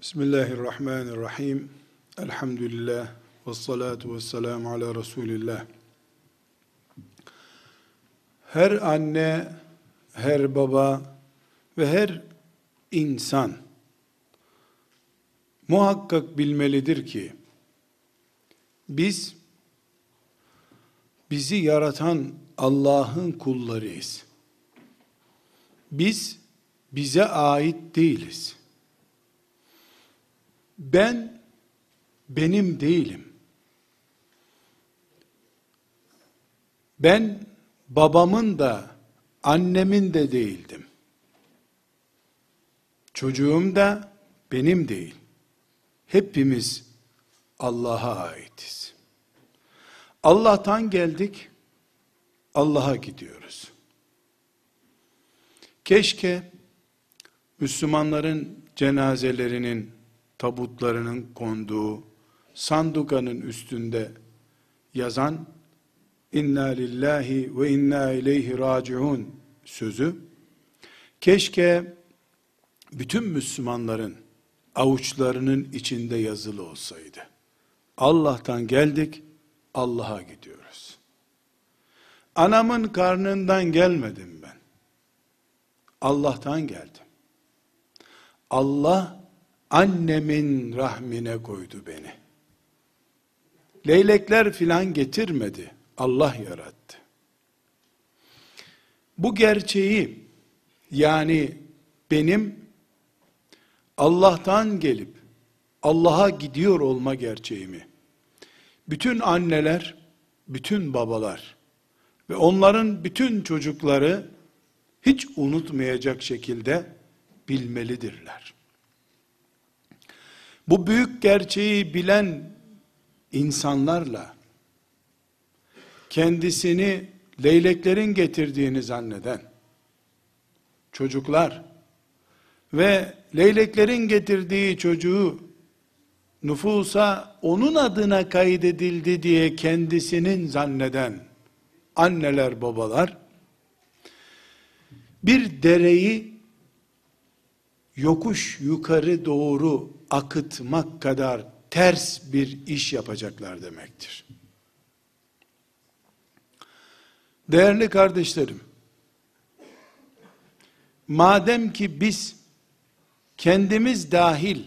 Bismillahirrahmanirrahim. Elhamdülillah. Ve salatu ve selamu ala Resulillah. Her anne, her baba ve her insan muhakkak bilmelidir ki biz bizi yaratan Allah'ın kullarıyız. Biz bize ait değiliz. Ben benim değilim. Ben babamın da annemin de değildim. Çocuğum da benim değil. Hepimiz Allah'a aitiz. Allah'tan geldik, Allah'a gidiyoruz. Keşke Müslümanların cenazelerinin, tabutlarının konduğu sandukanın üstünde yazan İnna lillahi ve inna ileyhi raciun sözü keşke bütün Müslümanların avuçlarının içinde yazılı olsaydı. Allah'tan geldik, Allah'a gidiyoruz. Anamın karnından gelmedim ben. Allah'tan geldim. Allah annemin rahmine koydu beni. Leylekler filan getirmedi. Allah yarattı. Bu gerçeği yani benim Allah'tan gelip Allah'a gidiyor olma gerçeğimi bütün anneler, bütün babalar ve onların bütün çocukları hiç unutmayacak şekilde bilmelidirler. Bu büyük gerçeği bilen insanlarla kendisini leyleklerin getirdiğini zanneden çocuklar ve leyleklerin getirdiği çocuğu nüfusa onun adına kaydedildi diye kendisinin zanneden anneler babalar bir dereyi yokuş yukarı doğru akıtmak kadar ters bir iş yapacaklar demektir. Değerli kardeşlerim, madem ki biz kendimiz dahil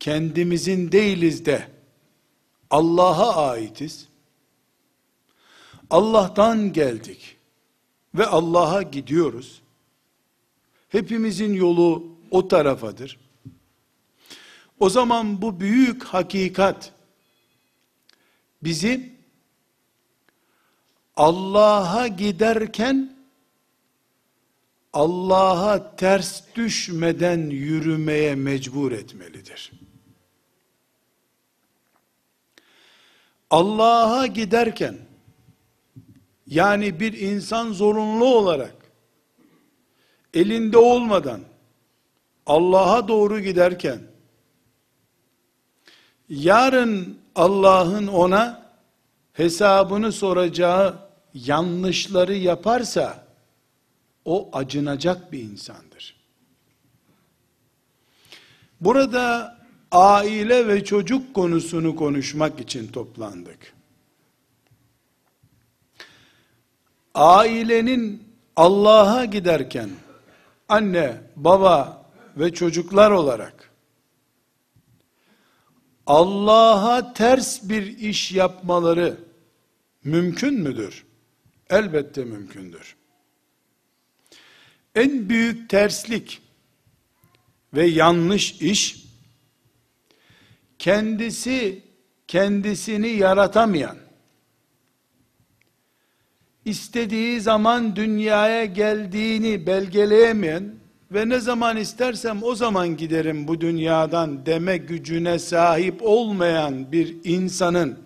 kendimizin değiliz de Allah'a aitiz. Allah'tan geldik ve Allah'a gidiyoruz. Hepimizin yolu o tarafadır. O zaman bu büyük hakikat bizi Allah'a giderken Allah'a ters düşmeden yürümeye mecbur etmelidir. Allah'a giderken yani bir insan zorunlu olarak elinde olmadan Allah'a doğru giderken yarın Allah'ın ona hesabını soracağı yanlışları yaparsa o acınacak bir insandır. Burada aile ve çocuk konusunu konuşmak için toplandık. Ailenin Allah'a giderken anne, baba ve çocuklar olarak Allah'a ters bir iş yapmaları mümkün müdür? Elbette mümkündür. En büyük terslik ve yanlış iş kendisi kendisini yaratamayan istediği zaman dünyaya geldiğini belgeleyemeyen ve ne zaman istersem o zaman giderim bu dünyadan deme gücüne sahip olmayan bir insanın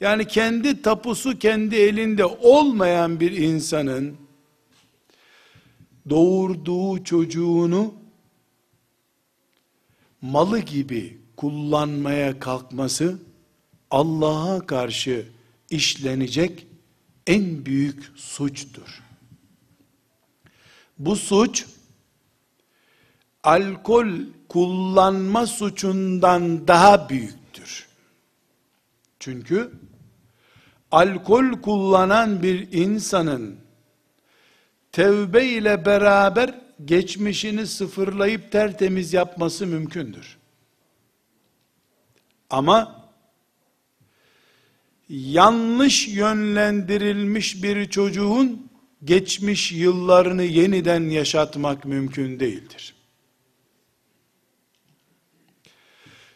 yani kendi tapusu kendi elinde olmayan bir insanın doğurduğu çocuğunu malı gibi kullanmaya kalkması Allah'a karşı işlenecek en büyük suçtur. Bu suç alkol kullanma suçundan daha büyüktür. Çünkü alkol kullanan bir insanın tevbe ile beraber geçmişini sıfırlayıp tertemiz yapması mümkündür. Ama yanlış yönlendirilmiş bir çocuğun geçmiş yıllarını yeniden yaşatmak mümkün değildir.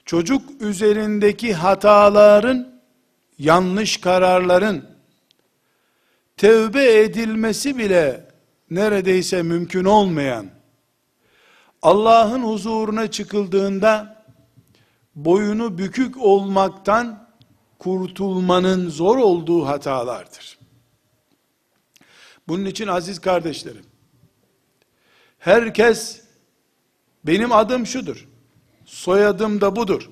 Çocuk üzerindeki hataların, yanlış kararların tevbe edilmesi bile neredeyse mümkün olmayan Allah'ın huzuruna çıkıldığında boyunu bükük olmaktan kurtulmanın zor olduğu hatalardır. Bunun için aziz kardeşlerim, herkes benim adım şudur, soyadım da budur.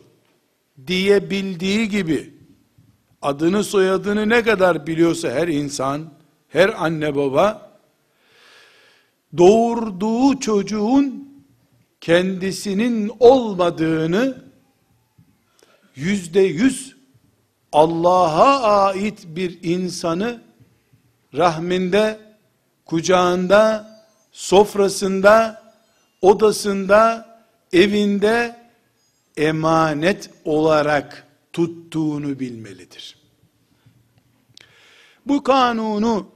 Diyebildiği gibi adını soyadını ne kadar biliyorsa her insan, her anne baba doğurduğu çocuğun kendisinin olmadığını yüzde yüz Allah'a ait bir insanı rahminde, kucağında, sofrasında, odasında, evinde emanet olarak tuttuğunu bilmelidir. Bu kanunu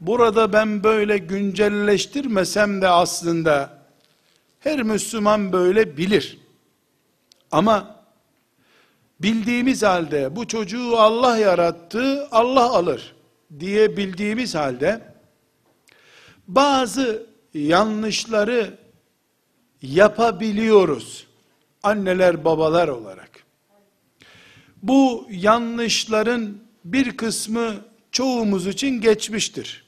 burada ben böyle güncelleştirmesem de aslında her Müslüman böyle bilir. Ama bildiğimiz halde bu çocuğu Allah yarattı, Allah alır diye bildiğimiz halde bazı yanlışları yapabiliyoruz. Anneler babalar olarak. Bu yanlışların bir kısmı çoğumuz için geçmiştir.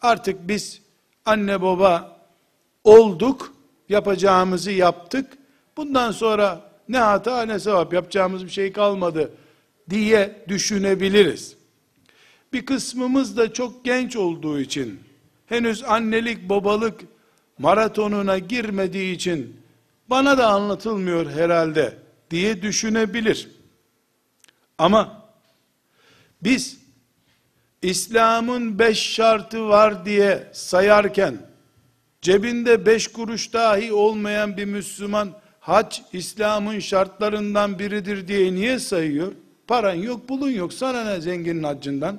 Artık biz anne baba olduk, yapacağımızı yaptık. Bundan sonra ne hata ne sevap yapacağımız bir şey kalmadı diye düşünebiliriz. Bir kısmımız da çok genç olduğu için henüz annelik babalık maratonuna girmediği için bana da anlatılmıyor herhalde diye düşünebilir. Ama biz İslam'ın beş şartı var diye sayarken cebinde beş kuruş dahi olmayan bir Müslüman hac İslam'ın şartlarından biridir diye niye sayıyor? Paran yok, bulun yok. Sana ne zenginin haccından?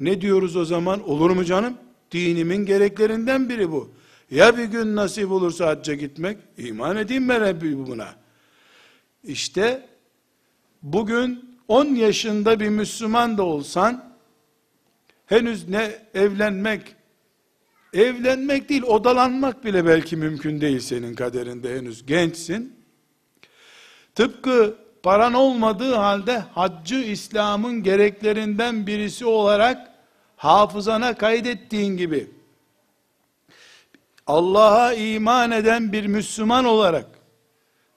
Ne diyoruz o zaman? Olur mu canım? Dinimin gereklerinden biri bu. Ya bir gün nasip olursa hacca gitmek, iman edeyim ben hep buna. İşte bugün 10 yaşında bir Müslüman da olsan, henüz ne evlenmek, evlenmek değil odalanmak bile belki mümkün değil senin kaderinde henüz gençsin. Tıpkı paran olmadığı halde haccı İslam'ın gereklerinden birisi olarak hafızana kaydettiğin gibi Allah'a iman eden bir Müslüman olarak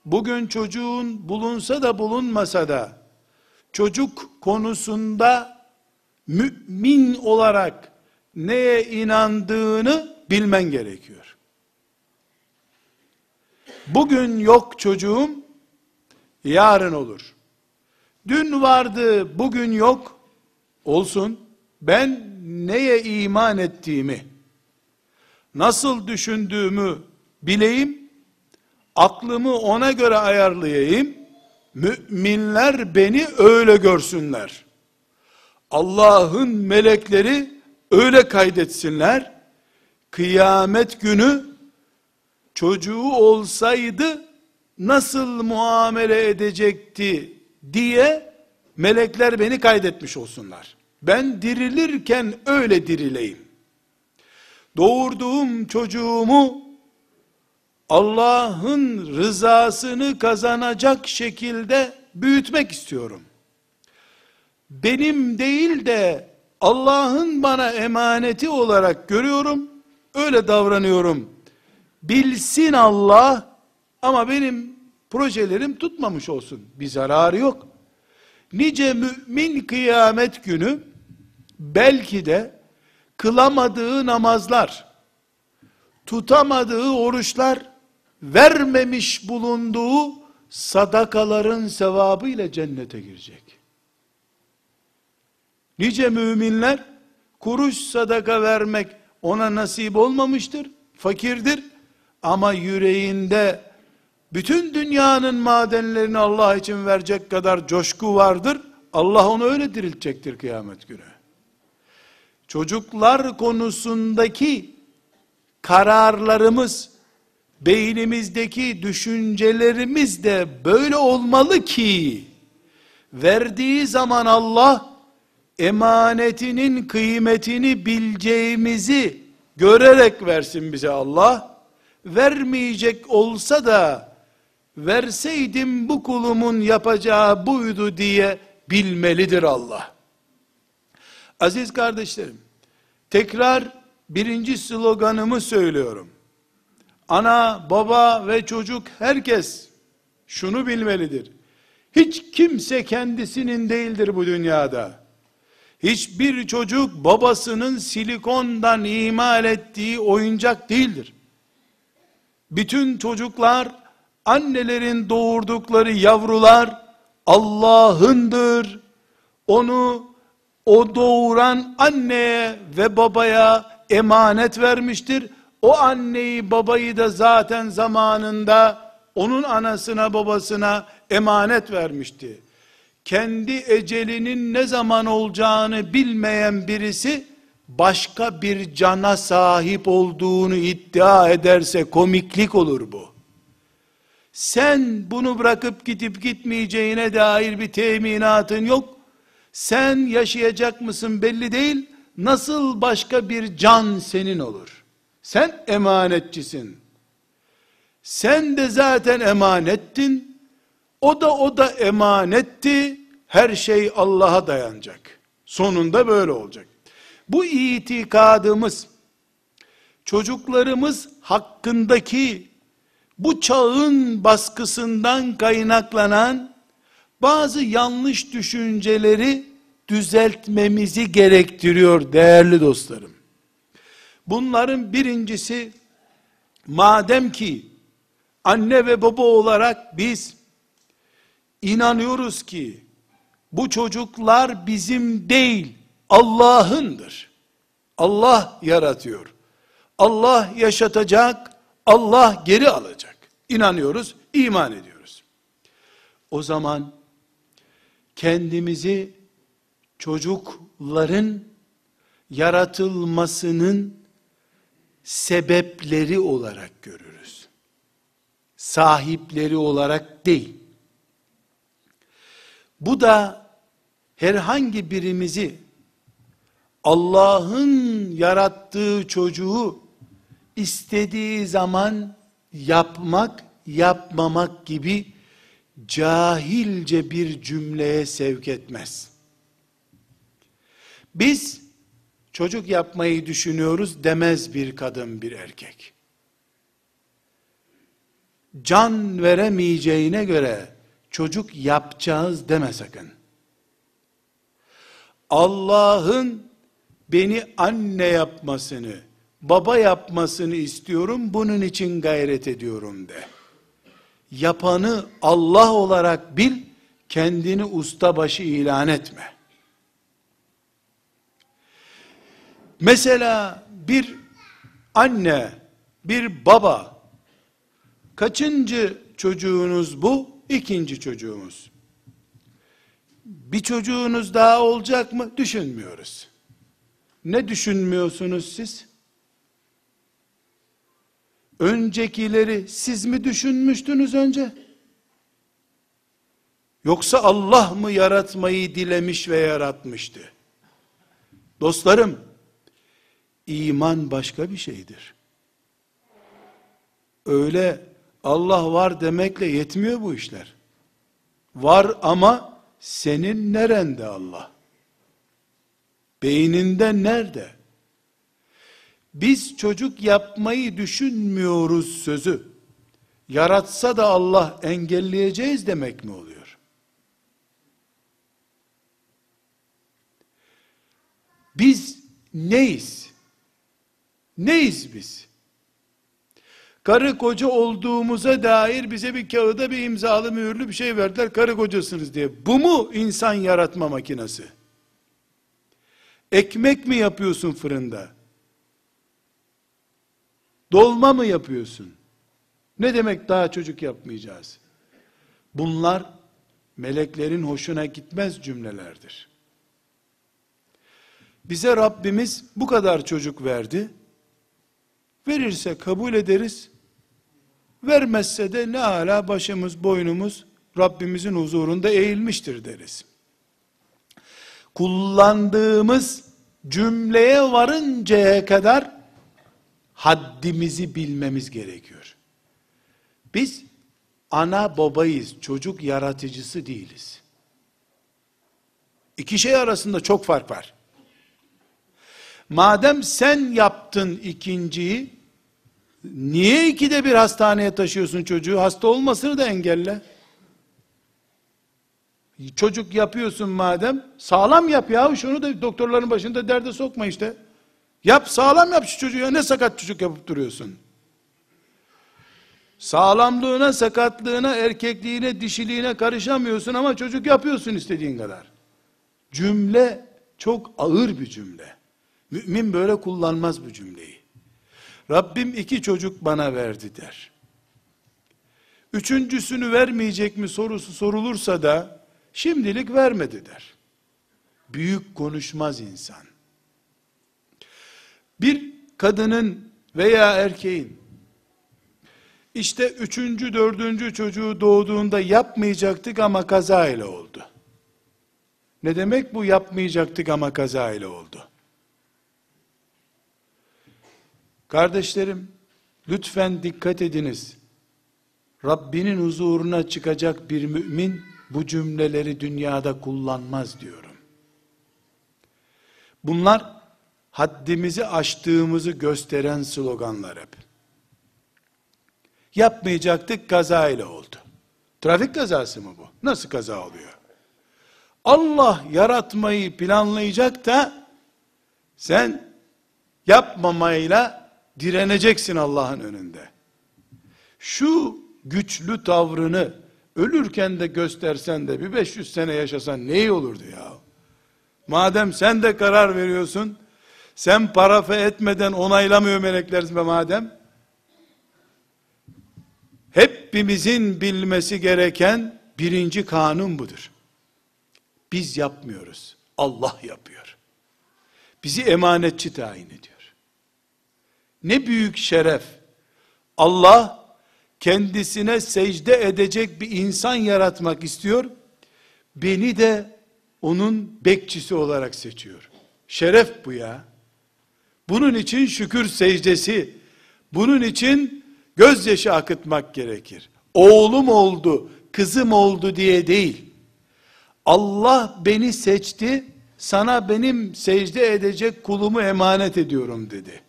bugün çocuğun bulunsa da bulunmasa da çocuk konusunda mümin olarak neye inandığını bilmen gerekiyor. Bugün yok çocuğum, yarın olur. Dün vardı, bugün yok, olsun. Ben neye iman ettiğimi, nasıl düşündüğümü bileyim, aklımı ona göre ayarlayayım, müminler beni öyle görsünler. Allah'ın melekleri öyle kaydetsinler, kıyamet günü çocuğu olsaydı nasıl muamele edecekti diye melekler beni kaydetmiş olsunlar. Ben dirilirken öyle dirileyim. Doğurduğum çocuğumu Allah'ın rızasını kazanacak şekilde büyütmek istiyorum. Benim değil de Allah'ın bana emaneti olarak görüyorum, öyle davranıyorum. Bilsin Allah ama benim projelerim tutmamış olsun. Bir zararı yok. Nice mümin kıyamet günü belki de kılamadığı namazlar, tutamadığı oruçlar, vermemiş bulunduğu sadakaların sevabı ile cennete girecek. Nice müminler, kuruş sadaka vermek ona nasip olmamıştır, fakirdir, ama yüreğinde bütün dünyanın madenlerini Allah için verecek kadar coşku vardır, Allah onu öyle diriltecektir kıyamet günü. Çocuklar konusundaki kararlarımız, beynimizdeki düşüncelerimiz de böyle olmalı ki, verdiği zaman Allah, emanetinin kıymetini bileceğimizi görerek versin bize Allah, vermeyecek olsa da, verseydim bu kulumun yapacağı buydu diye bilmelidir Allah. Aziz kardeşlerim, tekrar birinci sloganımı söylüyorum. Ana, baba ve çocuk herkes şunu bilmelidir. Hiç kimse kendisinin değildir bu dünyada. Hiçbir çocuk babasının silikondan imal ettiği oyuncak değildir. Bütün çocuklar annelerin doğurdukları yavrular Allah'ındır. Onu o doğuran anneye ve babaya emanet vermiştir. O anneyi babayı da zaten zamanında onun anasına babasına emanet vermişti. Kendi ecelinin ne zaman olacağını bilmeyen birisi başka bir cana sahip olduğunu iddia ederse komiklik olur bu. Sen bunu bırakıp gidip gitmeyeceğine dair bir teminatın yok. Sen yaşayacak mısın belli değil. Nasıl başka bir can senin olur? Sen emanetçisin. Sen de zaten emanettin. O da o da emanetti. Her şey Allah'a dayanacak. Sonunda böyle olacak. Bu itikadımız çocuklarımız hakkındaki bu çağın baskısından kaynaklanan bazı yanlış düşünceleri düzeltmemizi gerektiriyor değerli dostlarım. Bunların birincisi madem ki anne ve baba olarak biz inanıyoruz ki bu çocuklar bizim değil Allah'ındır. Allah yaratıyor. Allah yaşatacak, Allah geri alacak. İnanıyoruz, iman ediyoruz. O zaman kendimizi çocukların yaratılmasının sebepleri olarak görürüz. Sahipleri olarak değil. Bu da herhangi birimizi Allah'ın yarattığı çocuğu istediği zaman yapmak, yapmamak gibi cahilce bir cümleye sevk etmez. Biz çocuk yapmayı düşünüyoruz demez bir kadın bir erkek. Can veremeyeceğine göre çocuk yapacağız deme sakın. Allah'ın beni anne yapmasını, baba yapmasını istiyorum, bunun için gayret ediyorum de. Yapanı Allah olarak bil, kendini ustabaşı ilan etme. Mesela bir anne, bir baba, kaçıncı çocuğunuz bu? İkinci çocuğumuz. Bir çocuğunuz daha olacak mı? Düşünmüyoruz. Ne düşünmüyorsunuz siz? Öncekileri siz mi düşünmüştünüz önce? Yoksa Allah mı yaratmayı dilemiş ve yaratmıştı? Dostlarım, iman başka bir şeydir. Öyle Allah var demekle yetmiyor bu işler. Var ama senin nerende Allah? Beyninde nerede? Biz çocuk yapmayı düşünmüyoruz sözü. Yaratsa da Allah engelleyeceğiz demek mi oluyor? Biz neyiz? Neyiz biz? Karı koca olduğumuza dair bize bir kağıda bir imzalı mühürlü bir şey verdiler. Karı kocasınız diye. Bu mu insan yaratma makinesi? Ekmek mi yapıyorsun fırında? Dolma mı yapıyorsun? Ne demek daha çocuk yapmayacağız? Bunlar meleklerin hoşuna gitmez cümlelerdir. Bize Rabbimiz bu kadar çocuk verdi. Verirse kabul ederiz. Vermezse de ne hala başımız boynumuz Rabbimizin huzurunda eğilmiştir deriz. Kullandığımız cümleye varıncaya kadar haddimizi bilmemiz gerekiyor. Biz ana babayız, çocuk yaratıcısı değiliz. İki şey arasında çok fark var. Madem sen yaptın ikinciyi, niye ikide bir hastaneye taşıyorsun çocuğu? Hasta olmasını da engelle. Çocuk yapıyorsun madem, sağlam yap ya, şunu da doktorların başında derde sokma işte. Yap, sağlam yap şu çocuğu ya, ne sakat çocuk yapıp duruyorsun. Sağlamlığına, sakatlığına, erkekliğine, dişiliğine karışamıyorsun ama çocuk yapıyorsun istediğin kadar. Cümle çok ağır bir cümle. Mümin böyle kullanmaz bu cümleyi. Rabbim iki çocuk bana verdi der. Üçüncüsünü vermeyecek mi sorusu sorulursa da şimdilik vermedi der. Büyük konuşmaz insan. Bir kadının veya erkeğin işte üçüncü, dördüncü çocuğu doğduğunda yapmayacaktık ama kaza ile oldu. Ne demek bu yapmayacaktık ama kaza ile oldu? Kardeşlerim, lütfen dikkat ediniz. Rabbinin huzuruna çıkacak bir mümin bu cümleleri dünyada kullanmaz diyorum. Bunlar haddimizi aştığımızı gösteren sloganlar hep. Yapmayacaktık kaza ile oldu. Trafik kazası mı bu? Nasıl kaza oluyor? Allah yaratmayı planlayacak da sen yapmamayla direneceksin Allah'ın önünde. Şu güçlü tavrını ölürken de göstersen de bir 500 sene yaşasan ne iyi olurdu ya. Madem sen de karar veriyorsun, sen parafe etmeden onaylamıyor melekler madem, hepimizin bilmesi gereken birinci kanun budur. Biz yapmıyoruz. Allah yapıyor. Bizi emanetçi tayin ediyor. Ne büyük şeref. Allah kendisine secde edecek bir insan yaratmak istiyor. Beni de onun bekçisi olarak seçiyor. Şeref bu ya. Bunun için şükür secdesi, bunun için gözyaşı akıtmak gerekir. Oğlum oldu, kızım oldu diye değil. Allah beni seçti, sana benim secde edecek kulumu emanet ediyorum dedi.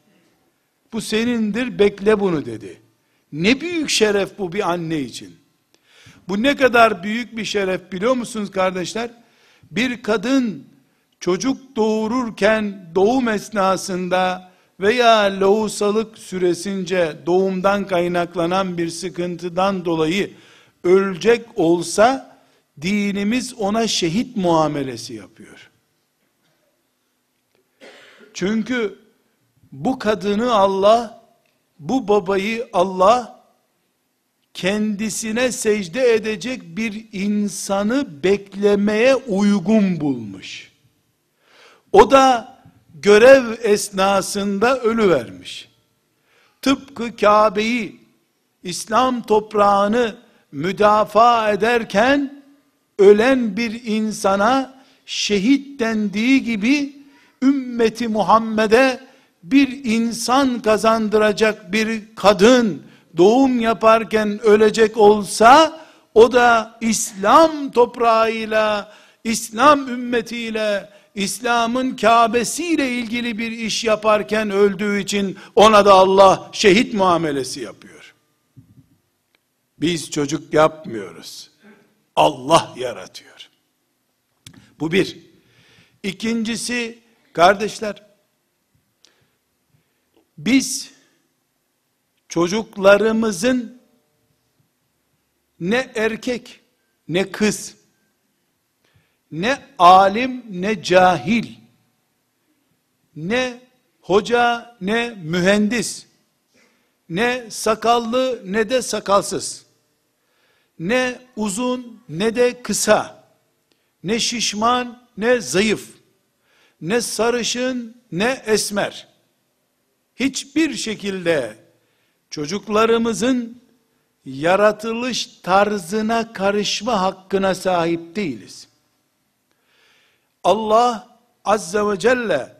Bu senindir, bekle bunu dedi. Ne büyük şeref bu bir anne için. Bu ne kadar büyük bir şeref biliyor musunuz kardeşler? Bir kadın çocuk doğururken doğum esnasında veya lohusalık süresince doğumdan kaynaklanan bir sıkıntıdan dolayı ölecek olsa dinimiz ona şehit muamelesi yapıyor. Çünkü bu kadını Allah, bu babayı Allah kendisine secde edecek bir insanı beklemeye uygun bulmuş. O da görev esnasında ölü vermiş. Tıpkı Kabe'yi, İslam toprağını müdafaa ederken ölen bir insana şehit dendiği gibi ümmeti Muhammed'e bir insan kazandıracak bir kadın doğum yaparken ölecek olsa o da İslam toprağıyla İslam ümmetiyle İslam'ın Kabe'siyle ilgili bir iş yaparken öldüğü için ona da Allah şehit muamelesi yapıyor. Biz çocuk yapmıyoruz. Allah yaratıyor. Bu bir. İkincisi kardeşler biz çocuklarımızın ne erkek ne kız ne alim ne cahil. Ne hoca ne mühendis. Ne sakallı ne de sakalsız. Ne uzun ne de kısa. Ne şişman ne zayıf. Ne sarışın ne esmer. Hiçbir şekilde çocuklarımızın yaratılış tarzına karışma hakkına sahip değiliz. Allah azze ve celle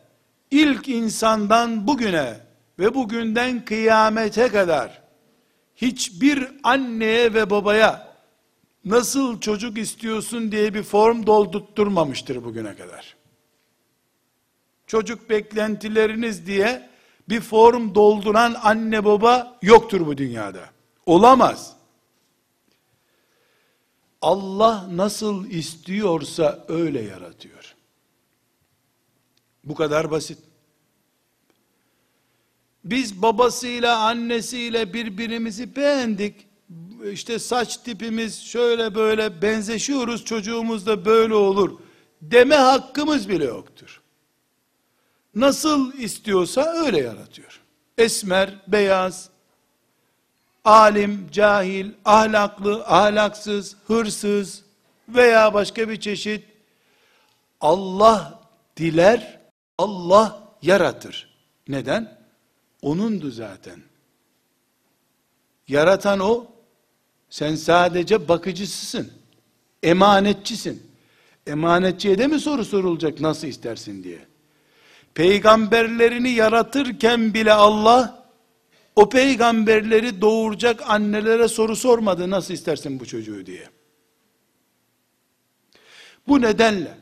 ilk insandan bugüne ve bugünden kıyamete kadar hiçbir anneye ve babaya nasıl çocuk istiyorsun diye bir form doldurtturmamıştır bugüne kadar. Çocuk beklentileriniz diye bir form dolduran anne baba yoktur bu dünyada. Olamaz. Allah nasıl istiyorsa öyle yaratıyor. Bu kadar basit. Biz babasıyla annesiyle birbirimizi beğendik. İşte saç tipimiz şöyle böyle benzeşiyoruz çocuğumuz da böyle olur deme hakkımız bile yoktur. Nasıl istiyorsa öyle yaratıyor. Esmer, beyaz, alim, cahil, ahlaklı, ahlaksız, hırsız veya başka bir çeşit Allah diler, Allah yaratır. Neden? Onundu zaten. Yaratan o, sen sadece bakıcısısın. Emanetçisin. Emanetçiye de mi soru sorulacak nasıl istersin diye. Peygamberlerini yaratırken bile Allah o peygamberleri doğuracak annelere soru sormadı nasıl istersin bu çocuğu diye. Bu nedenle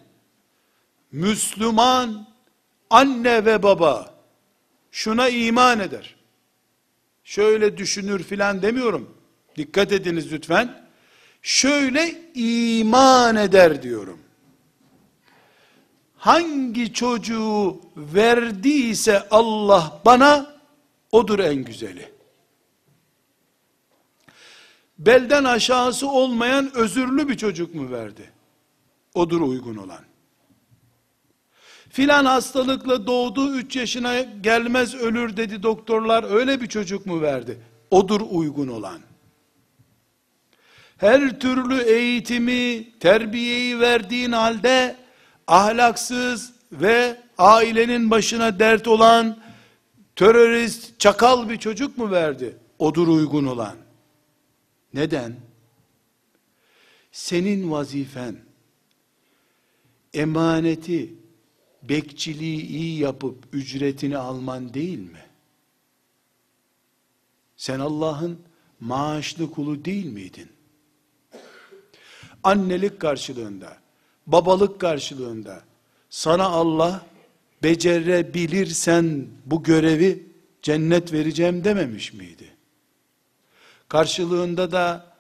Müslüman anne ve baba şuna iman eder. Şöyle düşünür filan demiyorum. Dikkat ediniz lütfen. Şöyle iman eder diyorum. Hangi çocuğu verdiyse Allah bana Odur en güzeli. Belden aşağısı olmayan özürlü bir çocuk mu verdi? Odur uygun olan. Filan hastalıkla doğdu, 3 yaşına gelmez ölür dedi doktorlar, öyle bir çocuk mu verdi? Odur uygun olan. Her türlü eğitimi, terbiyeyi verdiğin halde, ahlaksız ve ailenin başına dert olan, terörist, çakal bir çocuk mu verdi? Odur uygun olan. Neden? Senin vazifen, emaneti, bekçiliği iyi yapıp ücretini alman değil mi? Sen Allah'ın maaşlı kulu değil miydin? Annelik karşılığında, babalık karşılığında sana Allah becerebilirsen bu görevi cennet vereceğim dememiş miydi? Karşılığında da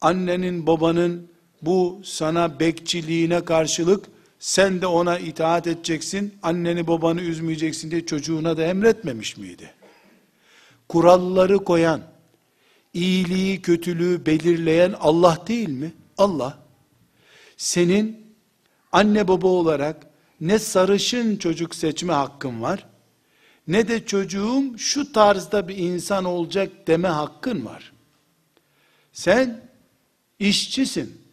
annenin babanın bu sana bekçiliğine karşılık sen de ona itaat edeceksin, anneni babanı üzmeyeceksin diye çocuğuna da emretmemiş miydi? Kuralları koyan, iyiliği kötülüğü belirleyen Allah değil mi? Allah. Senin anne baba olarak ne sarışın çocuk seçme hakkın var, ne de çocuğum şu tarzda bir insan olacak deme hakkın var. Sen işçisin.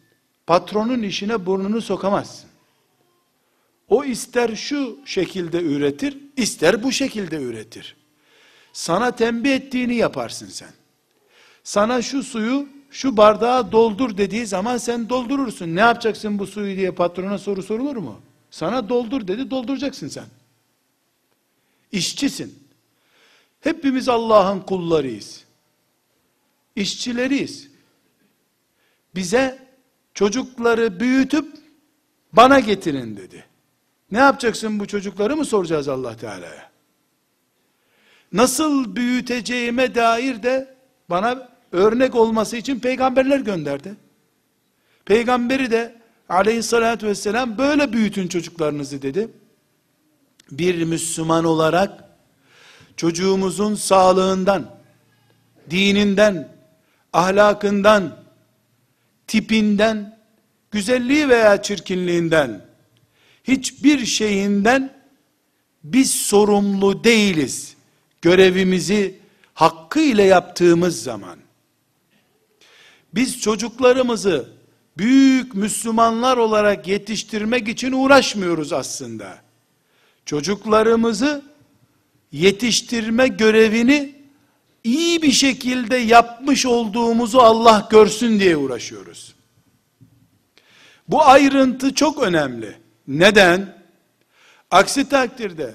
Patronun işine burnunu sokamazsın. O ister şu şekilde üretir, ister bu şekilde üretir. Sana tembih ettiğini yaparsın sen. Sana şu suyu şu bardağa doldur dediği zaman sen doldurursun. Ne yapacaksın bu suyu diye patrona soru sorulur mu? Sana doldur dedi, dolduracaksın sen. İşçisin. Hepimiz Allah'ın kullarıyız. İşçileriyiz. Bize çocukları büyütüp bana getirin dedi. Ne yapacaksın bu çocukları mı soracağız Allah Teala'ya? Nasıl büyüteceğime dair de bana örnek olması için peygamberler gönderdi. Peygamberi de aleyhissalatü vesselam böyle büyütün çocuklarınızı dedi. Bir Müslüman olarak çocuğumuzun sağlığından, dininden, ahlakından, tipinden, güzelliği veya çirkinliğinden, hiçbir şeyinden biz sorumlu değiliz. Görevimizi hakkıyla yaptığımız zaman. Biz çocuklarımızı büyük Müslümanlar olarak yetiştirmek için uğraşmıyoruz aslında. Çocuklarımızı yetiştirme görevini iyi bir şekilde yapmış olduğumuzu Allah görsün diye uğraşıyoruz. Bu ayrıntı çok önemli. Neden? Aksi takdirde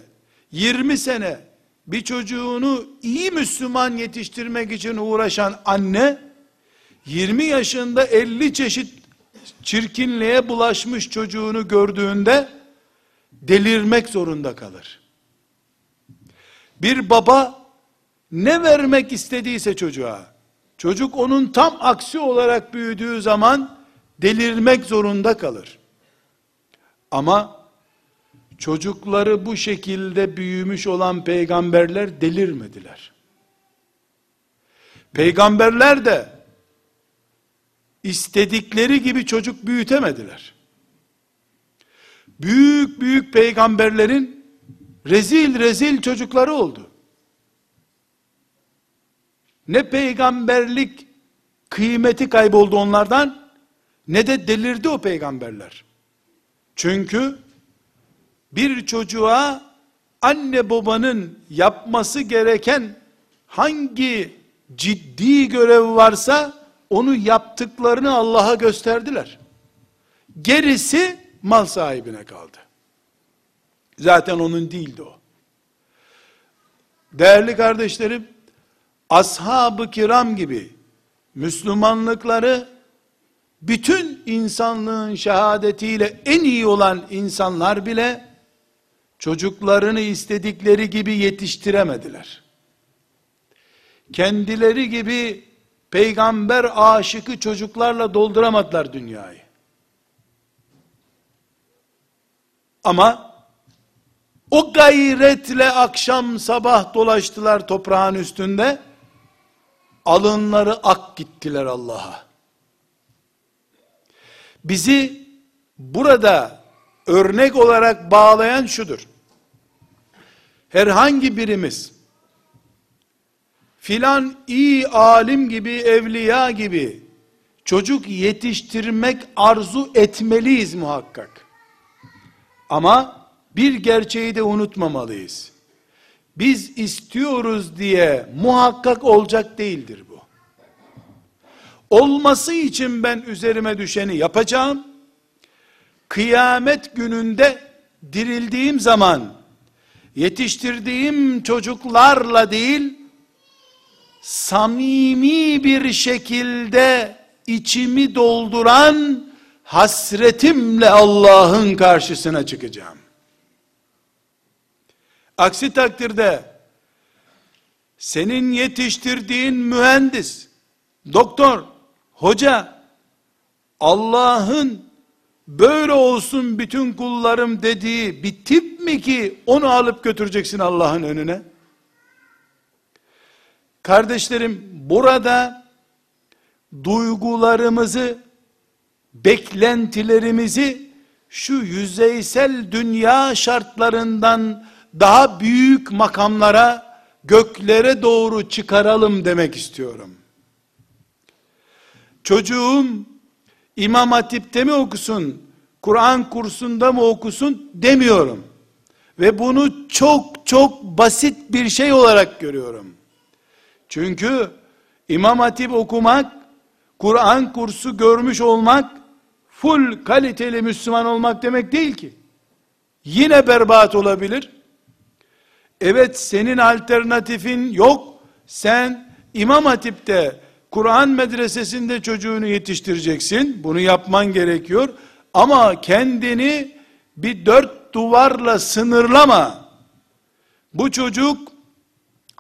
20 sene bir çocuğunu iyi Müslüman yetiştirmek için uğraşan anne 20 yaşında 50 çeşit çirkinliğe bulaşmış çocuğunu gördüğünde delirmek zorunda kalır. Bir baba ne vermek istediyse çocuğa, çocuk onun tam aksi olarak büyüdüğü zaman delirmek zorunda kalır. Ama çocukları bu şekilde büyümüş olan peygamberler delirmediler. Peygamberler de istedikleri gibi çocuk büyütemediler. Büyük büyük peygamberlerin rezil rezil çocukları oldu. Ne peygamberlik kıymeti kayboldu onlardan ne de delirdi o peygamberler. Çünkü bir çocuğa anne babanın yapması gereken hangi ciddi görev varsa onu yaptıklarını Allah'a gösterdiler. Gerisi mal sahibine kaldı. Zaten onun değildi o. Değerli kardeşlerim, ashab-ı kiram gibi Müslümanlıkları bütün insanlığın şehadetiyle en iyi olan insanlar bile çocuklarını istedikleri gibi yetiştiremediler. Kendileri gibi peygamber aşıkı çocuklarla dolduramadılar dünyayı. Ama o gayretle akşam sabah dolaştılar toprağın üstünde. Alınları ak gittiler Allah'a. Bizi burada örnek olarak bağlayan şudur. Herhangi birimiz filan iyi alim gibi, evliya gibi çocuk yetiştirmek arzu etmeliyiz muhakkak. Ama bir gerçeği de unutmamalıyız. Biz istiyoruz diye muhakkak olacak değildir bu. Olması için ben üzerime düşeni yapacağım. Kıyamet gününde dirildiğim zaman yetiştirdiğim çocuklarla değil samimi bir şekilde içimi dolduran hasretimle Allah'ın karşısına çıkacağım. Aksi takdirde senin yetiştirdiğin mühendis, doktor, hoca Allah'ın böyle olsun bütün kullarım dediği bir tip mi ki onu alıp götüreceksin Allah'ın önüne? Kardeşlerim burada duygularımızı, beklentilerimizi şu yüzeysel dünya şartlarından daha büyük makamlara, göklere doğru çıkaralım demek istiyorum. Çocuğum İmam Hatip'te mi okusun, Kur'an kursunda mı okusun demiyorum. Ve bunu çok çok basit bir şey olarak görüyorum. Çünkü İmam Hatip okumak, Kur'an kursu görmüş olmak, full kaliteli Müslüman olmak demek değil ki. Yine berbat olabilir. Evet senin alternatifin yok. Sen İmam Hatip'te Kur'an medresesinde çocuğunu yetiştireceksin. Bunu yapman gerekiyor. Ama kendini bir dört duvarla sınırlama. Bu çocuk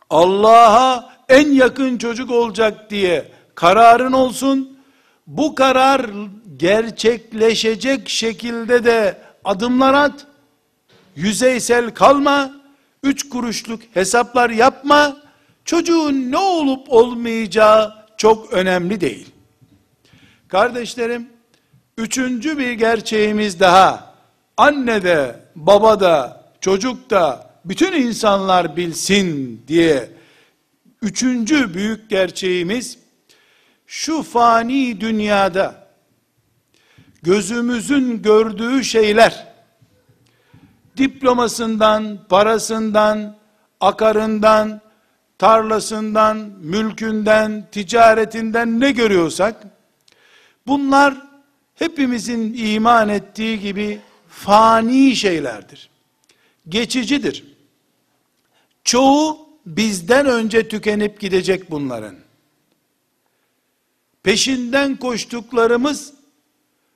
Allah'a en yakın çocuk olacak diye kararın olsun. Bu karar gerçekleşecek şekilde de adımlar at. Yüzeysel kalma. Üç kuruşluk hesaplar yapma. Çocuğun ne olup olmayacağı çok önemli değil. Kardeşlerim, üçüncü bir gerçeğimiz daha, anne de, baba da, çocuk da, bütün insanlar bilsin diye, üçüncü büyük gerçeğimiz, şu fani dünyada, gözümüzün gördüğü şeyler, diplomasından, parasından, akarından, tarlasından, mülkünden, ticaretinden ne görüyorsak, bunlar hepimizin iman ettiği gibi fani şeylerdir. Geçicidir. Çoğu bizden önce tükenip gidecek bunların. Peşinden koştuklarımız,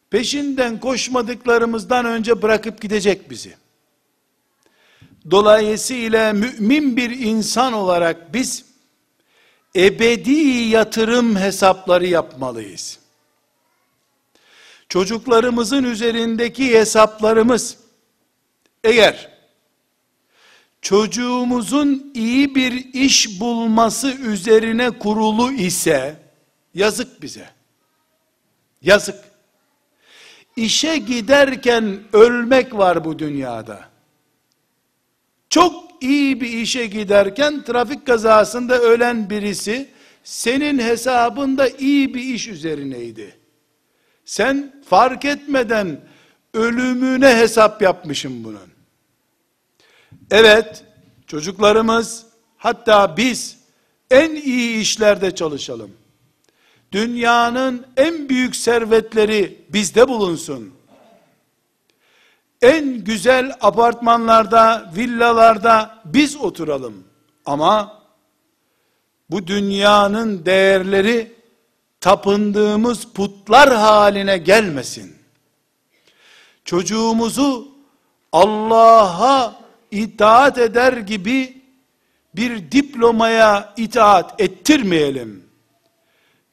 peşinden koşmadıklarımızdan önce bırakıp gidecek bizi. Dolayısıyla mümin bir insan olarak biz ebedi yatırım hesapları yapmalıyız. Çocuklarımızın üzerindeki hesaplarımız eğer çocuğumuzun iyi bir iş bulması üzerine kurulu ise yazık bize. Yazık. İşe giderken ölmek var bu dünyada çok iyi bir işe giderken trafik kazasında ölen birisi senin hesabında iyi bir iş üzerineydi. Sen fark etmeden ölümüne hesap yapmışım bunun. Evet, çocuklarımız hatta biz en iyi işlerde çalışalım. Dünyanın en büyük servetleri bizde bulunsun en güzel apartmanlarda, villalarda biz oturalım. Ama bu dünyanın değerleri tapındığımız putlar haline gelmesin. Çocuğumuzu Allah'a itaat eder gibi bir diplomaya itaat ettirmeyelim.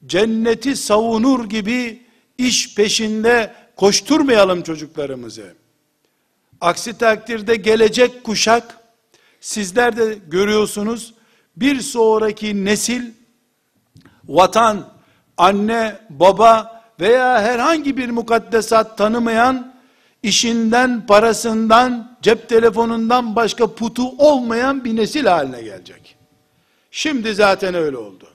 Cenneti savunur gibi iş peşinde koşturmayalım çocuklarımızı. Aksi takdirde gelecek kuşak, sizler de görüyorsunuz, bir sonraki nesil, vatan, anne, baba veya herhangi bir mukaddesat tanımayan, işinden, parasından, cep telefonundan başka putu olmayan bir nesil haline gelecek. Şimdi zaten öyle oldu.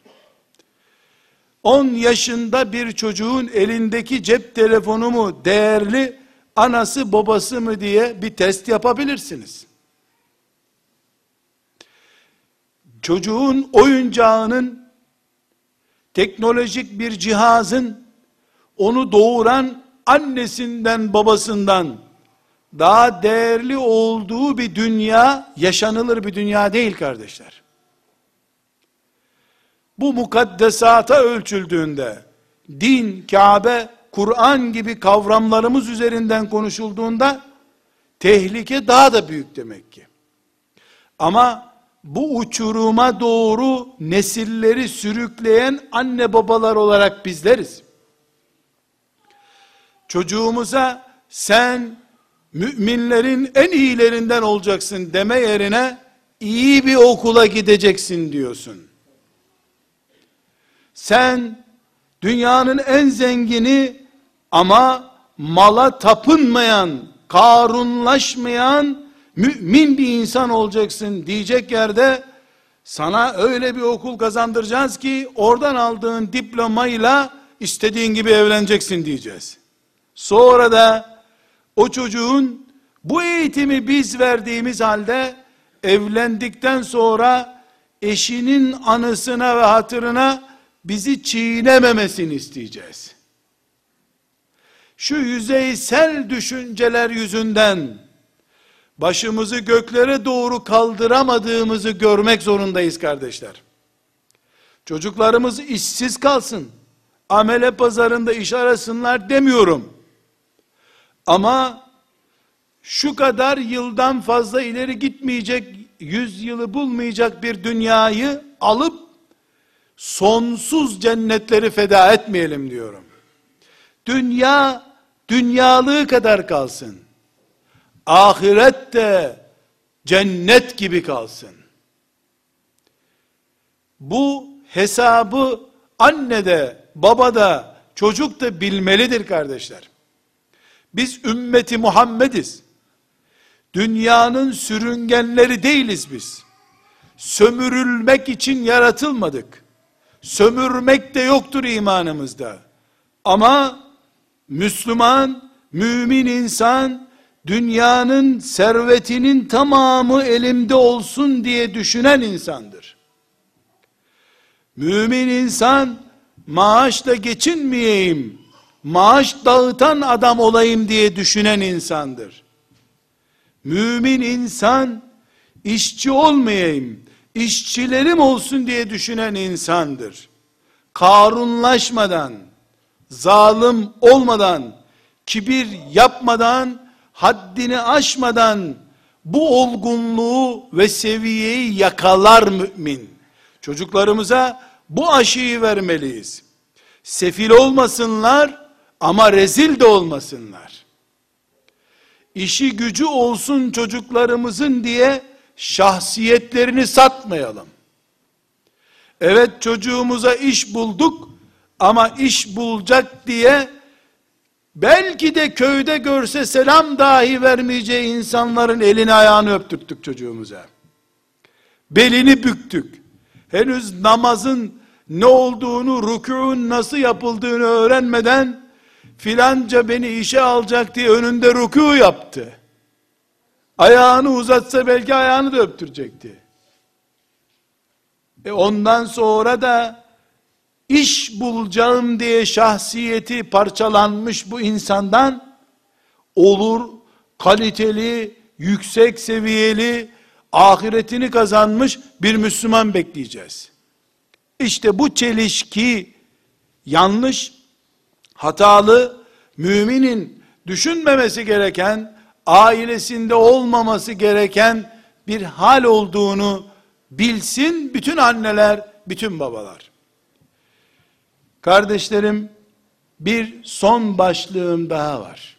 10 yaşında bir çocuğun elindeki cep telefonu mu değerli, anası babası mı diye bir test yapabilirsiniz. Çocuğun oyuncağının teknolojik bir cihazın onu doğuran annesinden babasından daha değerli olduğu bir dünya yaşanılır bir dünya değil kardeşler. Bu mukaddesata ölçüldüğünde din, Kabe Kur'an gibi kavramlarımız üzerinden konuşulduğunda tehlike daha da büyük demek ki. Ama bu uçuruma doğru nesilleri sürükleyen anne babalar olarak bizleriz. Çocuğumuza sen müminlerin en iyilerinden olacaksın deme yerine iyi bir okula gideceksin diyorsun. Sen dünyanın en zengini ama mala tapınmayan, karunlaşmayan, mümin bir insan olacaksın diyecek yerde, sana öyle bir okul kazandıracağız ki, oradan aldığın diplomayla, istediğin gibi evleneceksin diyeceğiz. Sonra da, o çocuğun, bu eğitimi biz verdiğimiz halde, evlendikten sonra, eşinin anısına ve hatırına, bizi çiğnememesini isteyeceğiz şu yüzeysel düşünceler yüzünden başımızı göklere doğru kaldıramadığımızı görmek zorundayız kardeşler. Çocuklarımız işsiz kalsın. Amele pazarında iş arasınlar demiyorum. Ama şu kadar yıldan fazla ileri gitmeyecek, yüz yılı bulmayacak bir dünyayı alıp sonsuz cennetleri feda etmeyelim diyorum. Dünya dünyalığı kadar kalsın. Ahiret de cennet gibi kalsın. bu hesabı anne de, baba da, çocuk da bilmelidir kardeşler. Biz ümmeti Muhammediz. Dünyanın sürüngenleri değiliz biz. Sömürülmek için yaratılmadık. Sömürmek de yoktur imanımızda. Ama Müslüman, mümin insan, dünyanın servetinin tamamı elimde olsun diye düşünen insandır. Mümin insan, maaşla geçinmeyeyim, maaş dağıtan adam olayım diye düşünen insandır. Mümin insan, işçi olmayayım, işçilerim olsun diye düşünen insandır. Karunlaşmadan, zalim olmadan, kibir yapmadan, haddini aşmadan, bu olgunluğu ve seviyeyi yakalar mümin. Çocuklarımıza bu aşıyı vermeliyiz. Sefil olmasınlar ama rezil de olmasınlar. İşi gücü olsun çocuklarımızın diye şahsiyetlerini satmayalım. Evet çocuğumuza iş bulduk ama iş bulacak diye belki de köyde görse selam dahi vermeyeceği insanların elini ayağını öptürttük çocuğumuza. Belini büktük. Henüz namazın ne olduğunu, rükûun nasıl yapıldığını öğrenmeden filanca beni işe alacak diye önünde rükû yaptı. Ayağını uzatsa belki ayağını da öptürecekti. E ondan sonra da iş bulacağım diye şahsiyeti parçalanmış bu insandan olur, kaliteli, yüksek seviyeli, ahiretini kazanmış bir Müslüman bekleyeceğiz. İşte bu çelişki yanlış, hatalı, müminin düşünmemesi gereken, ailesinde olmaması gereken bir hal olduğunu bilsin bütün anneler, bütün babalar. Kardeşlerim, bir son başlığım daha var.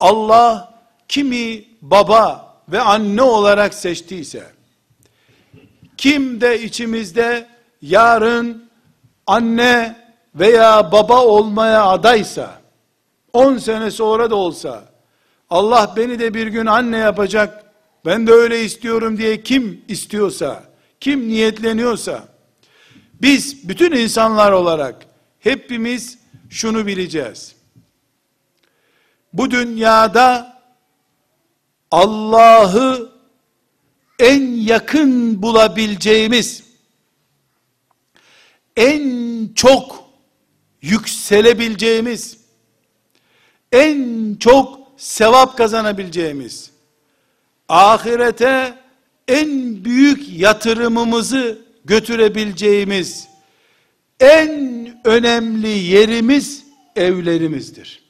Allah kimi baba ve anne olarak seçtiyse, kim de içimizde yarın anne veya baba olmaya adaysa, 10 sene sonra da olsa, Allah beni de bir gün anne yapacak, ben de öyle istiyorum diye kim istiyorsa, kim niyetleniyorsa, biz bütün insanlar olarak hepimiz şunu bileceğiz. Bu dünyada Allah'ı en yakın bulabileceğimiz, en çok yükselebileceğimiz, en çok sevap kazanabileceğimiz, ahirete en büyük yatırımımızı götürebileceğimiz en önemli yerimiz evlerimizdir.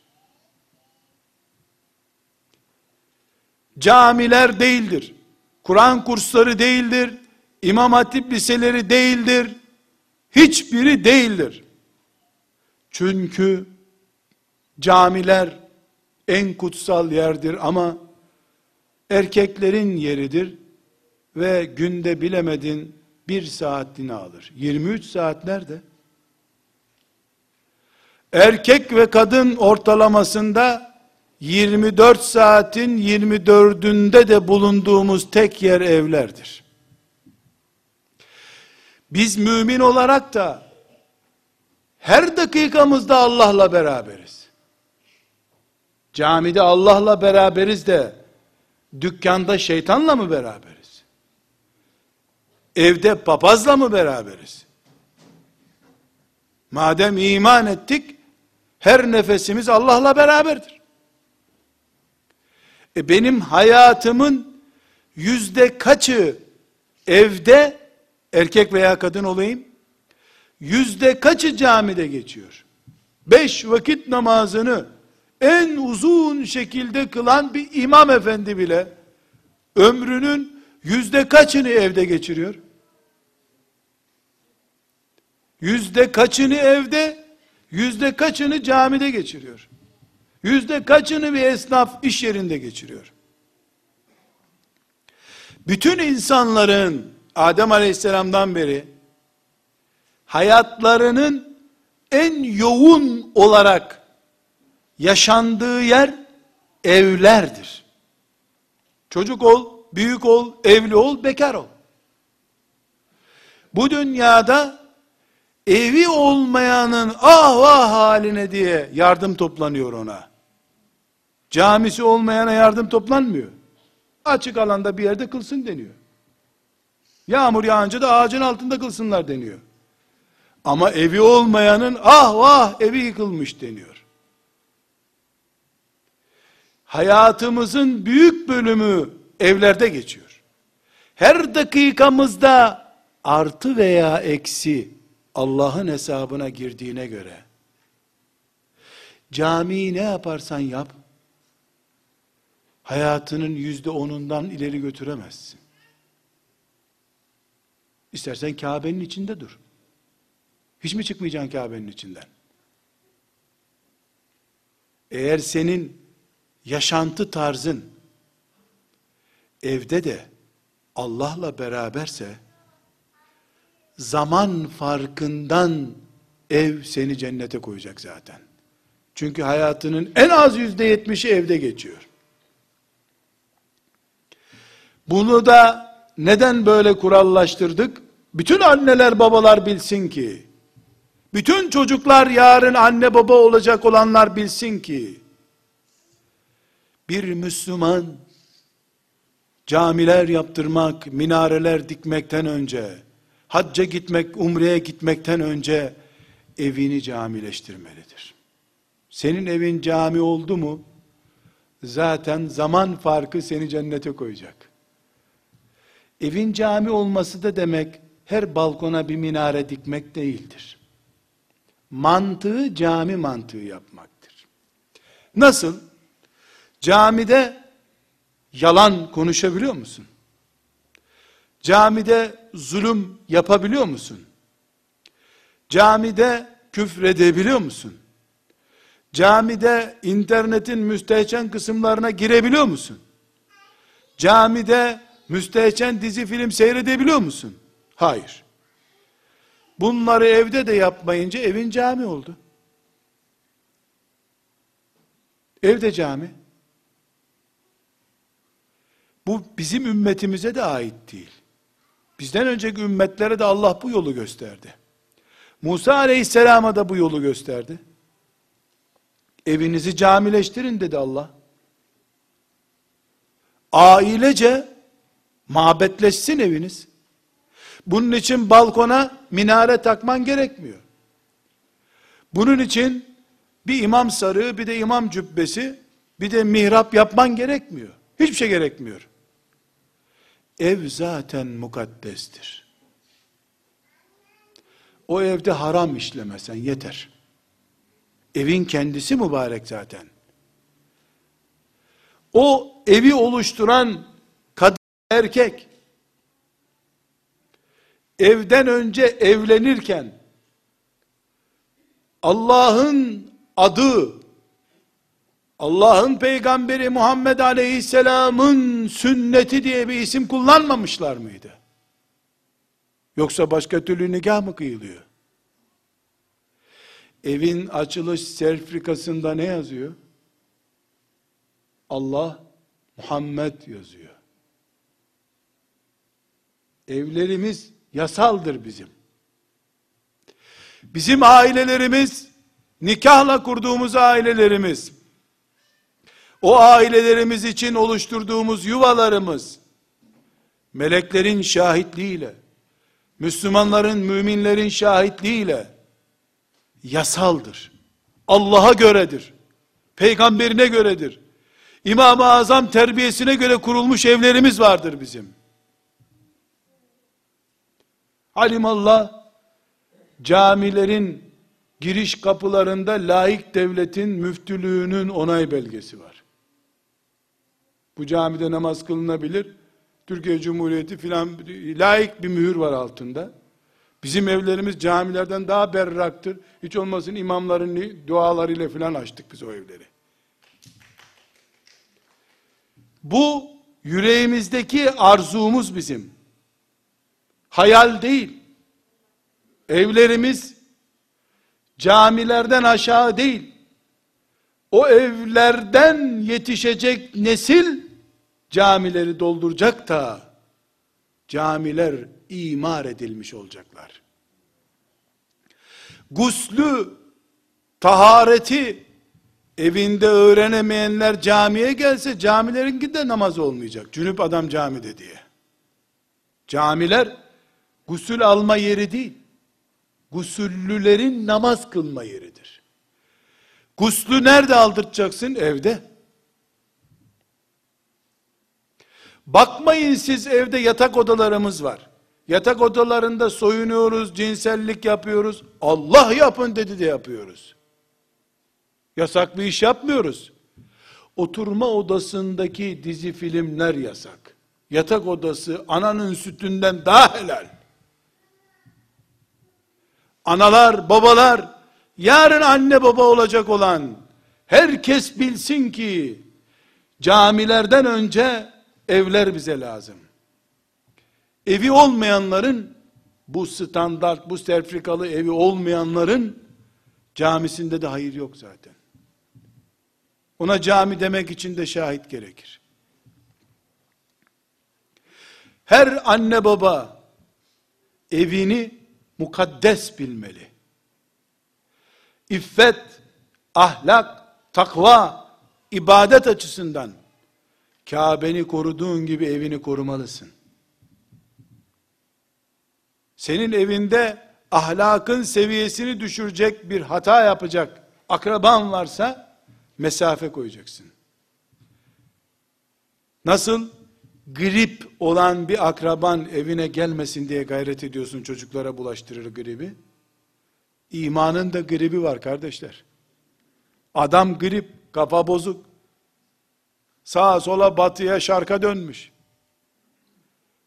Camiler değildir. Kur'an kursları değildir. İmam Hatip liseleri değildir. Hiçbiri değildir. Çünkü camiler en kutsal yerdir ama erkeklerin yeridir ve günde bilemedin bir saatini alır. 23 saat nerede? Erkek ve kadın ortalamasında 24 saatin 24'ünde de bulunduğumuz tek yer evlerdir. Biz mümin olarak da her dakikamızda Allah'la beraberiz. Camide Allah'la beraberiz de dükkanda şeytanla mı beraberiz? Evde papazla mı beraberiz? Madem iman ettik, her nefesimiz Allah'la beraberdir. E benim hayatımın yüzde kaçı evde, erkek veya kadın olayım, yüzde kaçı camide geçiyor? Beş vakit namazını en uzun şekilde kılan bir imam efendi bile, ömrünün yüzde kaçını evde geçiriyor? Yüzde kaçını evde, yüzde kaçını camide geçiriyor? Yüzde kaçını bir esnaf iş yerinde geçiriyor? Bütün insanların Adem Aleyhisselam'dan beri hayatlarının en yoğun olarak yaşandığı yer evlerdir. Çocuk ol, büyük ol, evli ol, bekar ol. Bu dünyada evi olmayanın ah vah haline diye yardım toplanıyor ona. Camisi olmayana yardım toplanmıyor. Açık alanda bir yerde kılsın deniyor. Yağmur yağınca da ağacın altında kılsınlar deniyor. Ama evi olmayanın ah vah evi yıkılmış deniyor. Hayatımızın büyük bölümü evlerde geçiyor. Her dakikamızda artı veya eksi Allah'ın hesabına girdiğine göre camiyi ne yaparsan yap hayatının yüzde onundan ileri götüremezsin. İstersen Kabe'nin içinde dur. Hiç mi çıkmayacaksın Kabe'nin içinden? Eğer senin yaşantı tarzın evde de Allah'la beraberse zaman farkından ev seni cennete koyacak zaten. Çünkü hayatının en az yüzde yetmişi evde geçiyor. Bunu da neden böyle kurallaştırdık? Bütün anneler babalar bilsin ki, bütün çocuklar yarın anne baba olacak olanlar bilsin ki, bir Müslüman, camiler yaptırmak, minareler dikmekten önce, hacca gitmek, umreye gitmekten önce, evini camileştirmelidir. Senin evin cami oldu mu, zaten zaman farkı seni cennete koyacak. Evin cami olması da demek her balkona bir minare dikmek değildir. Mantığı cami mantığı yapmaktır. Nasıl? Camide yalan konuşabiliyor musun? Camide zulüm yapabiliyor musun? Camide küfredebiliyor musun? Camide internetin müstehcen kısımlarına girebiliyor musun? Camide müstehcen dizi film seyredebiliyor musun? Hayır. Bunları evde de yapmayınca evin cami oldu. Evde cami. Bu bizim ümmetimize de ait değil. Bizden önceki ümmetlere de Allah bu yolu gösterdi. Musa aleyhisselama da bu yolu gösterdi. Evinizi camileştirin dedi Allah. Ailece Mabetleşsin eviniz. Bunun için balkona minare takman gerekmiyor. Bunun için bir imam sarığı, bir de imam cübbesi, bir de mihrap yapman gerekmiyor. Hiçbir şey gerekmiyor. Ev zaten mukaddestir. O evde haram işlemesen yeter. Evin kendisi mübarek zaten. O evi oluşturan erkek evden önce evlenirken Allah'ın adı Allah'ın peygamberi Muhammed Aleyhisselam'ın sünneti diye bir isim kullanmamışlar mıydı? Yoksa başka türlü nikah mı kıyılıyor? Evin açılış sertifikasında ne yazıyor? Allah Muhammed yazıyor. Evlerimiz yasaldır bizim. Bizim ailelerimiz, nikahla kurduğumuz ailelerimiz, o ailelerimiz için oluşturduğumuz yuvalarımız, meleklerin şahitliğiyle, Müslümanların, müminlerin şahitliğiyle, yasaldır. Allah'a göredir. Peygamberine göredir. İmam-ı Azam terbiyesine göre kurulmuş evlerimiz vardır bizim. Alimallah camilerin giriş kapılarında laik devletin müftülüğünün onay belgesi var. Bu camide namaz kılınabilir. Türkiye Cumhuriyeti filan laik bir mühür var altında. Bizim evlerimiz camilerden daha berraktır. Hiç olmasın imamların dualarıyla filan açtık biz o evleri. Bu yüreğimizdeki arzumuz bizim. hayal değil. Evlerimiz camilerden aşağı değil. O evlerden yetişecek nesil camileri dolduracak da camiler imar edilmiş olacaklar. Guslü, tahareti evinde öğrenemeyenler camiye gelse camilerin de namaz olmayacak. Cünüp adam camide diye. Camiler gusül alma yeri değil. Gusüllülerin namaz kılma yeridir. Guslü nerede aldırtacaksın? Evde. Bakmayın siz evde yatak odalarımız var. Yatak odalarında soyunuyoruz, cinsellik yapıyoruz. Allah yapın dedi de yapıyoruz. Yasak bir iş yapmıyoruz. Oturma odasındaki dizi filmler yasak. Yatak odası ananın sütünden daha helal. Analar, babalar, yarın anne baba olacak olan herkes bilsin ki camilerden önce evler bize lazım. Evi olmayanların bu standart, bu serfrikalı evi olmayanların camisinde de hayır yok zaten. Ona cami demek için de şahit gerekir. Her anne baba evini mukaddes bilmeli. İffet, ahlak, takva, ibadet açısından Kabe'ni koruduğun gibi evini korumalısın. Senin evinde ahlakın seviyesini düşürecek bir hata yapacak akraban varsa mesafe koyacaksın. Nasıl grip olan bir akraban evine gelmesin diye gayret ediyorsun çocuklara bulaştırır gribi. İmanın da gribi var kardeşler. Adam grip, kafa bozuk. Sağa sola batıya şarka dönmüş.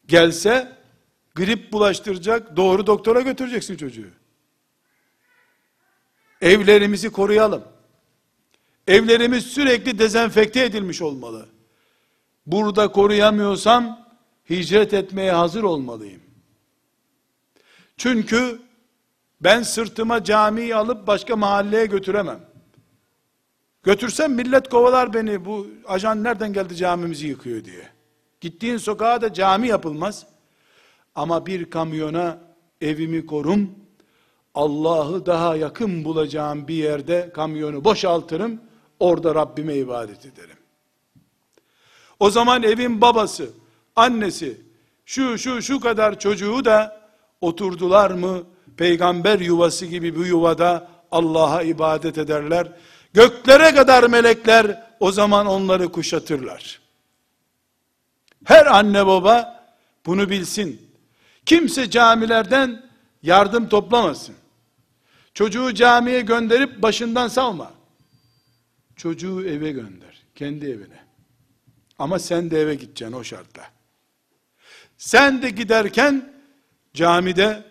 Gelse grip bulaştıracak, doğru doktora götüreceksin çocuğu. Evlerimizi koruyalım. Evlerimiz sürekli dezenfekte edilmiş olmalı. Burada koruyamıyorsam hicret etmeye hazır olmalıyım. Çünkü ben sırtıma camiyi alıp başka mahalleye götüremem. Götürsem millet kovalar beni. Bu ajan nereden geldi camimizi yıkıyor diye. Gittiğin sokağa da cami yapılmaz. Ama bir kamyona evimi korum. Allah'ı daha yakın bulacağım bir yerde kamyonu boşaltırım. Orada Rabbime ibadet ederim. O zaman evin babası, annesi, şu şu şu kadar çocuğu da oturdular mı peygamber yuvası gibi bu yuvada Allah'a ibadet ederler. Göklere kadar melekler o zaman onları kuşatırlar. Her anne baba bunu bilsin. Kimse camilerden yardım toplamasın. Çocuğu camiye gönderip başından salma. Çocuğu eve gönder. Kendi evine. Ama sen de eve gideceksin o şartla. Sen de giderken camide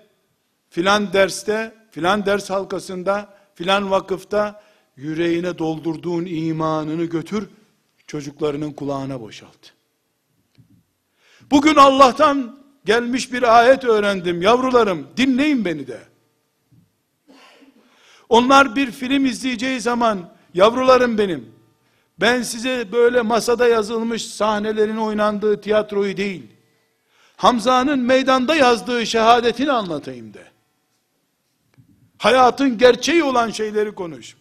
filan derste, filan ders halkasında, filan vakıfta yüreğine doldurduğun imanını götür, çocuklarının kulağına boşalt. Bugün Allah'tan gelmiş bir ayet öğrendim yavrularım, dinleyin beni de. Onlar bir film izleyeceği zaman, yavrularım benim, ben size böyle masada yazılmış sahnelerin oynandığı tiyatroyu değil, Hamza'nın meydanda yazdığı şehadetini anlatayım de. Hayatın gerçeği olan şeyleri konuş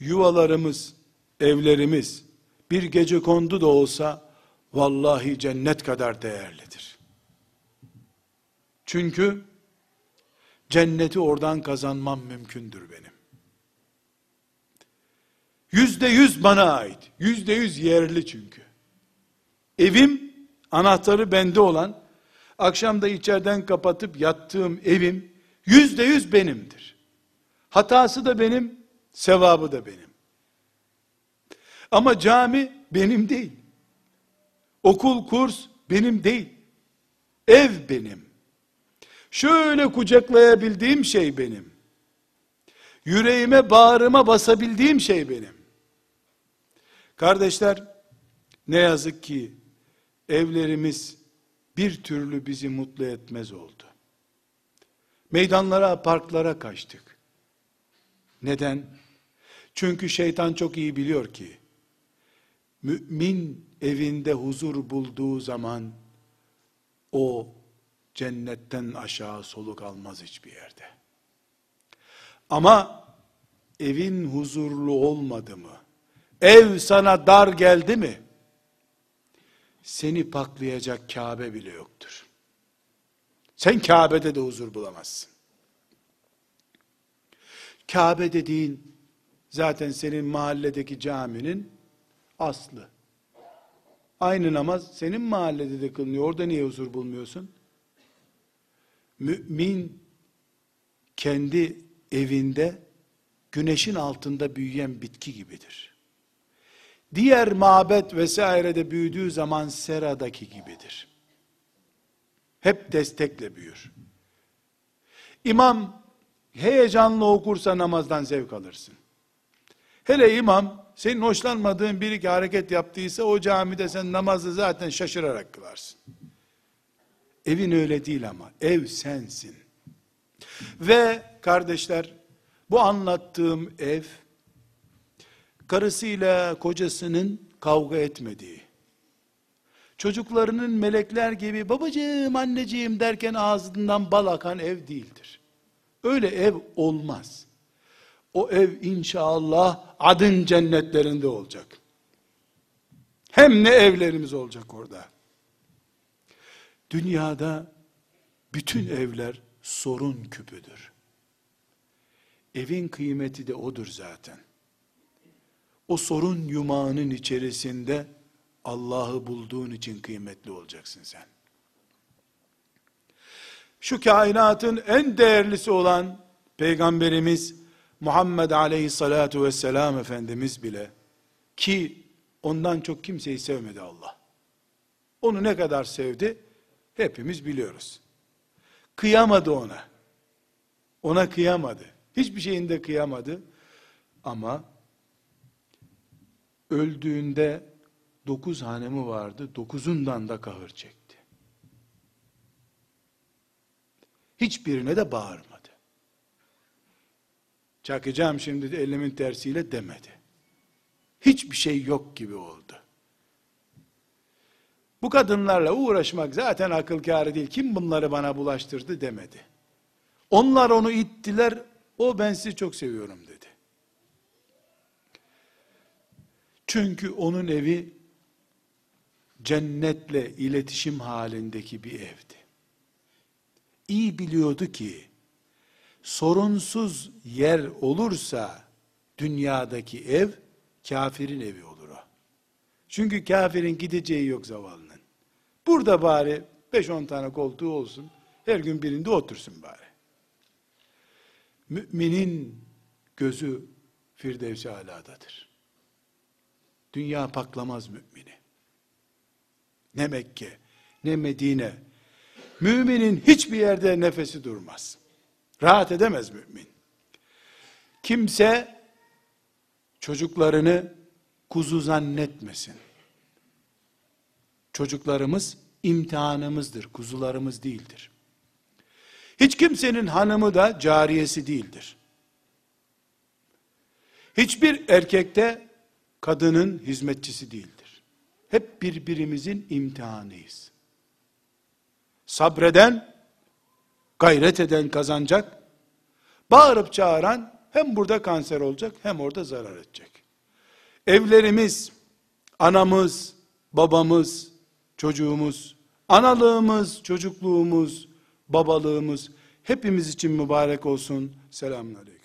yuvalarımız, evlerimiz bir gece kondu da olsa vallahi cennet kadar değerlidir. Çünkü cenneti oradan kazanmam mümkündür benim. Yüzde yüz bana ait. Yüzde yüz yerli çünkü. Evim, anahtarı bende olan, akşamda içeriden kapatıp yattığım evim, yüzde yüz benimdir. Hatası da benim, Sevabı da benim. Ama cami benim değil. Okul, kurs benim değil. Ev benim. Şöyle kucaklayabildiğim şey benim. Yüreğime, bağrıma basabildiğim şey benim. Kardeşler, ne yazık ki evlerimiz bir türlü bizi mutlu etmez oldu. Meydanlara, parklara kaçtık. Neden? Çünkü şeytan çok iyi biliyor ki, mümin evinde huzur bulduğu zaman, o cennetten aşağı soluk almaz hiçbir yerde. Ama evin huzurlu olmadı mı? Ev sana dar geldi mi? Seni paklayacak Kabe bile yoktur. Sen Kabe'de de huzur bulamazsın. Kabe dediğin zaten senin mahalledeki caminin aslı. Aynı namaz senin mahallede de kılınıyor. Orada niye huzur bulmuyorsun? Mümin kendi evinde güneşin altında büyüyen bitki gibidir. Diğer mabet vesairede büyüdüğü zaman seradaki gibidir. Hep destekle büyür. İmam heyecanlı okursa namazdan zevk alırsın. Hele imam senin hoşlanmadığın bir iki hareket yaptıysa o camide sen namazı zaten şaşırarak kılarsın. Evin öyle değil ama ev sensin. Ve kardeşler bu anlattığım ev karısıyla kocasının kavga etmediği, çocuklarının melekler gibi babacığım anneciğim derken ağzından bal akan ev değildir. Öyle ev olmaz. O ev inşallah adın cennetlerinde olacak. Hem ne evlerimiz olacak orada. Dünyada bütün evler sorun küpüdür. Evin kıymeti de odur zaten. O sorun yumağının içerisinde Allah'ı bulduğun için kıymetli olacaksın sen. Şu kainatın en değerlisi olan Peygamberimiz Muhammed Aleyhissalatu vesselam Efendimiz bile ki ondan çok kimseyi sevmedi Allah. Onu ne kadar sevdi hepimiz biliyoruz. Kıyamadı ona. Ona kıyamadı. Hiçbir şeyinde kıyamadı. Ama öldüğünde dokuz hanemi vardı. Dokuzundan da kahır çekti. Hiçbirine de bağırmadı. Çakacağım şimdi de elimin tersiyle demedi. Hiçbir şey yok gibi oldu. Bu kadınlarla uğraşmak zaten akıl kârı değil. Kim bunları bana bulaştırdı demedi. Onlar onu ittiler. O ben sizi çok seviyorum dedi. Çünkü onun evi cennetle iletişim halindeki bir evdi. İyi biliyordu ki sorunsuz yer olursa dünyadaki ev kafirin evi olur o. Çünkü kafirin gideceği yok zavallının. Burada bari 5-10 tane koltuğu olsun. Her gün birinde otursun bari. Müminin gözü Firdevs-i Ala'dadır. Dünya paklamaz mümini. Ne Mekke, ne Medine. Müminin hiçbir yerde nefesi durmaz. Rahat edemez mümin. Kimse çocuklarını kuzu zannetmesin. Çocuklarımız imtihanımızdır, kuzularımız değildir. Hiç kimsenin hanımı da cariyesi değildir. Hiçbir erkekte kadının hizmetçisi değildir. Hep birbirimizin imtihanıyız. Sabreden, gayret eden kazanacak, bağırıp çağıran hem burada kanser olacak hem orada zarar edecek. Evlerimiz, anamız, babamız, çocuğumuz, analığımız, çocukluğumuz, babalığımız hepimiz için mübarek olsun. Selamun Aleyküm.